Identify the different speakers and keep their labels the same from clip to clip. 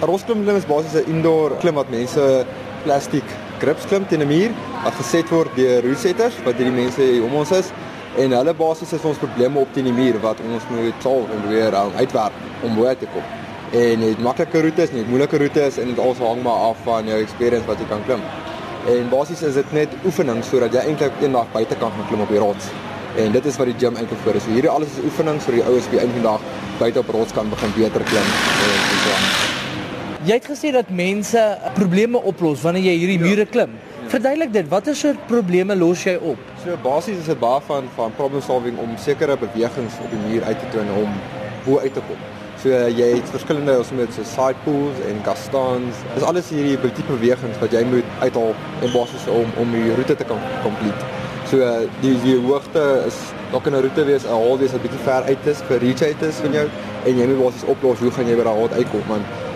Speaker 1: 'n Rosklim klim is basies 'n indoor klim wat mense plastiek grips klim teen 'n muur wat geset word deur roetsetters wat hierdie mense om ons is en hulle basies is ons probleme op teen die muur wat ons moet solve en weer um, uitwerk om bo te kom. En het maklike roetes, nie moeilike roetes en dit alles hang maar af van jou experience wat jy kan klim. En basies is dit net oefening sodat jy eintlik eendag buite kan gaan klim op die rots. En dit is wat die gym eintlik vir is. So hierdie alles is oefening sodat die ouens op die einde van die dag buite op rots kan begin beter klim en, so.
Speaker 2: Jy het gesê dat mense probleme oplos wanneer jy hierdie mure klim. Verduidelik dit, watter soort probleme los jy op?
Speaker 1: So basies is dit baie van van problem solving om sekere bewegings op die muur uit te toon om bo uit te kom. So jy het verskillende ons met so side pulls en castans. Dis alles hierdie tipe bewegings wat jy moet uithaal en basies om om die roete te kan complete. So die die hoogte is dalk 'n roete wees 'n haal wees wat bietjie ver uit is vir reach uit is van jou en jy moet basies oplos hoe gaan jy by daai uitkom want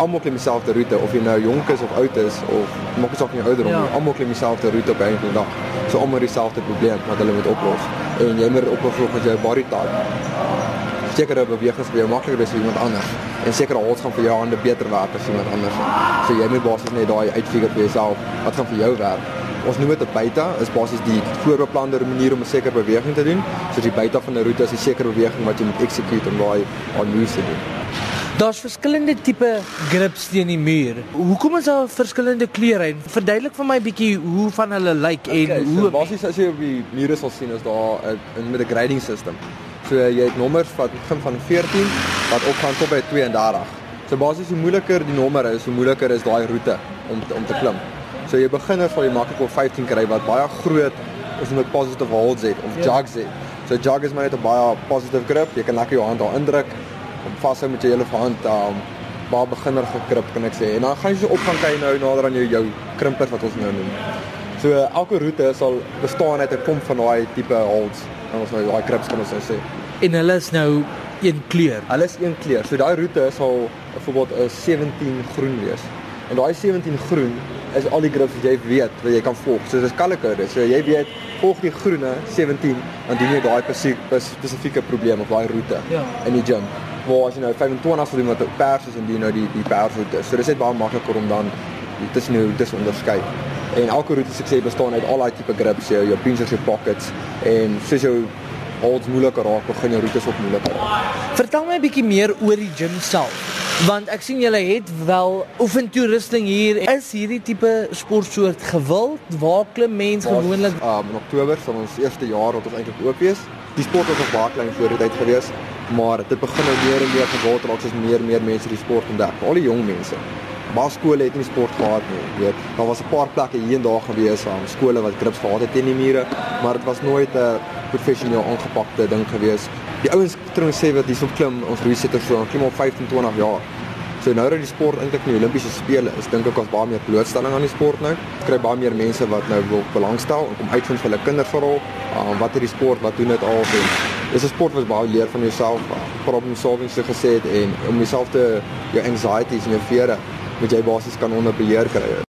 Speaker 1: almal klim dieselfde roete of jy nou jonk is of oud is of maak nie saak nie ouderdom nie. Ja. Almal klim dieselfde roete op 'n enkele dag. So almal dieselfde probleem wat hulle moet oplos. En jy moet oplos met jou body type. Sekere bewegings vir jou makliker wees as iemand anders en sekere holds gaan vir jou hande beter werk as iemand anders. So jy moet basies net daai uitfigure vir jouself wat gaan vir jou werk. Ons noem dit 'n beta, is basies die voorbeplande manier om 'n sekere beweging te doen. So die beta van 'n roete is 'n sekere beweging wat jy moet execute om daai on moves te doen.
Speaker 2: Daar's verskillende tipe grips teen die muur. Hoekom is daar verskillende kleure? Verduidelik vir my bietjie hoe van hulle lyk like en
Speaker 1: okay,
Speaker 2: hoe
Speaker 1: so basies as jy op die mure sal sien is daar 'n met 'n grading system. So jy het nommers wat begin van 14 wat opgaan tot by 32. So basies hoe moeiliker die nommer is, hoe moeiliker is daai roete om te, om te klim. So jy beginners sal jy maklik op 15 kry wat baie groot is met positive holds het of ja. jugs het. So jug is maar net 'n baie positive grip. Jy kan lekker jou hand daar indruk om vashou met jou hele hand um baie beginner gekrip kan ek sê. En dan gaan jy so op gaan kyk nou nader aan jou jou krimpers wat ons nou noem. So elke roete sal bestaan uit 'n klomp van daai tipe holds. Dan ons nou daai krips kan ons nou sê.
Speaker 2: En hulle is nou een kleur.
Speaker 1: Hulle is een kleur. So daai roete sal byvoorbeeld 'n 17 groen wees. En daai 17 groen is al die grips wat jy weet wat jy kan volg. So dis color code. So jy weet volg die groene 17 dan doen jy daai spesifieke probleem of daai roete ja. in die gym waar as jy nou 25 wil doen met pers is en die nou die die pers roete. So dis net baie makliker om dan tussen nou dis onderskei. En elke roete sê bestaan uit al daai tipe grips, jou jou pinchers, jou pockets en soos jou holds moeiliker raak, begin jou roetes ook moeiliker raak.
Speaker 2: Vertel my 'n bietjie meer oor die gym self. Want ek sien julle het wel oefentoerusting hier. Is hierdie tipe sportsoort gewild? Waar klim mense gewoonlik?
Speaker 1: Um, in Oktober sal ons eerste jaar wat ons eintlik oop wees. Die sport was nog baie klein voor die tyd gewees maar dit begin nou meer en meer geword raak soos meer en meer mense die sport ontdek. Al die jong mense. Baie skole het nie sport gehad nie, weet. Daar was 'n paar plekke hier en daar gewees aan skole wat grips gehad het teen die mure, maar dit was nooit 'n professioneel aangepakte ding gewees. Die ouens trouens sê wat hierso klim, ons resetter so, klim 15, 20 jaar. So nou dat die sport eintlik nie Olimpiese spele is, dink ek ons baie meer blootstelling aan die sport nou. Kry baie meer mense wat nou wil belangstel en kom uitvind vir hulle kinders veral, uh, wat het die sport, wat doen dit al en dis 'n sport wat baie leer van jouself, problem solving so gesê het en om jouself te jou anxieties en jou vere moet jy basies kan onder beheer kry.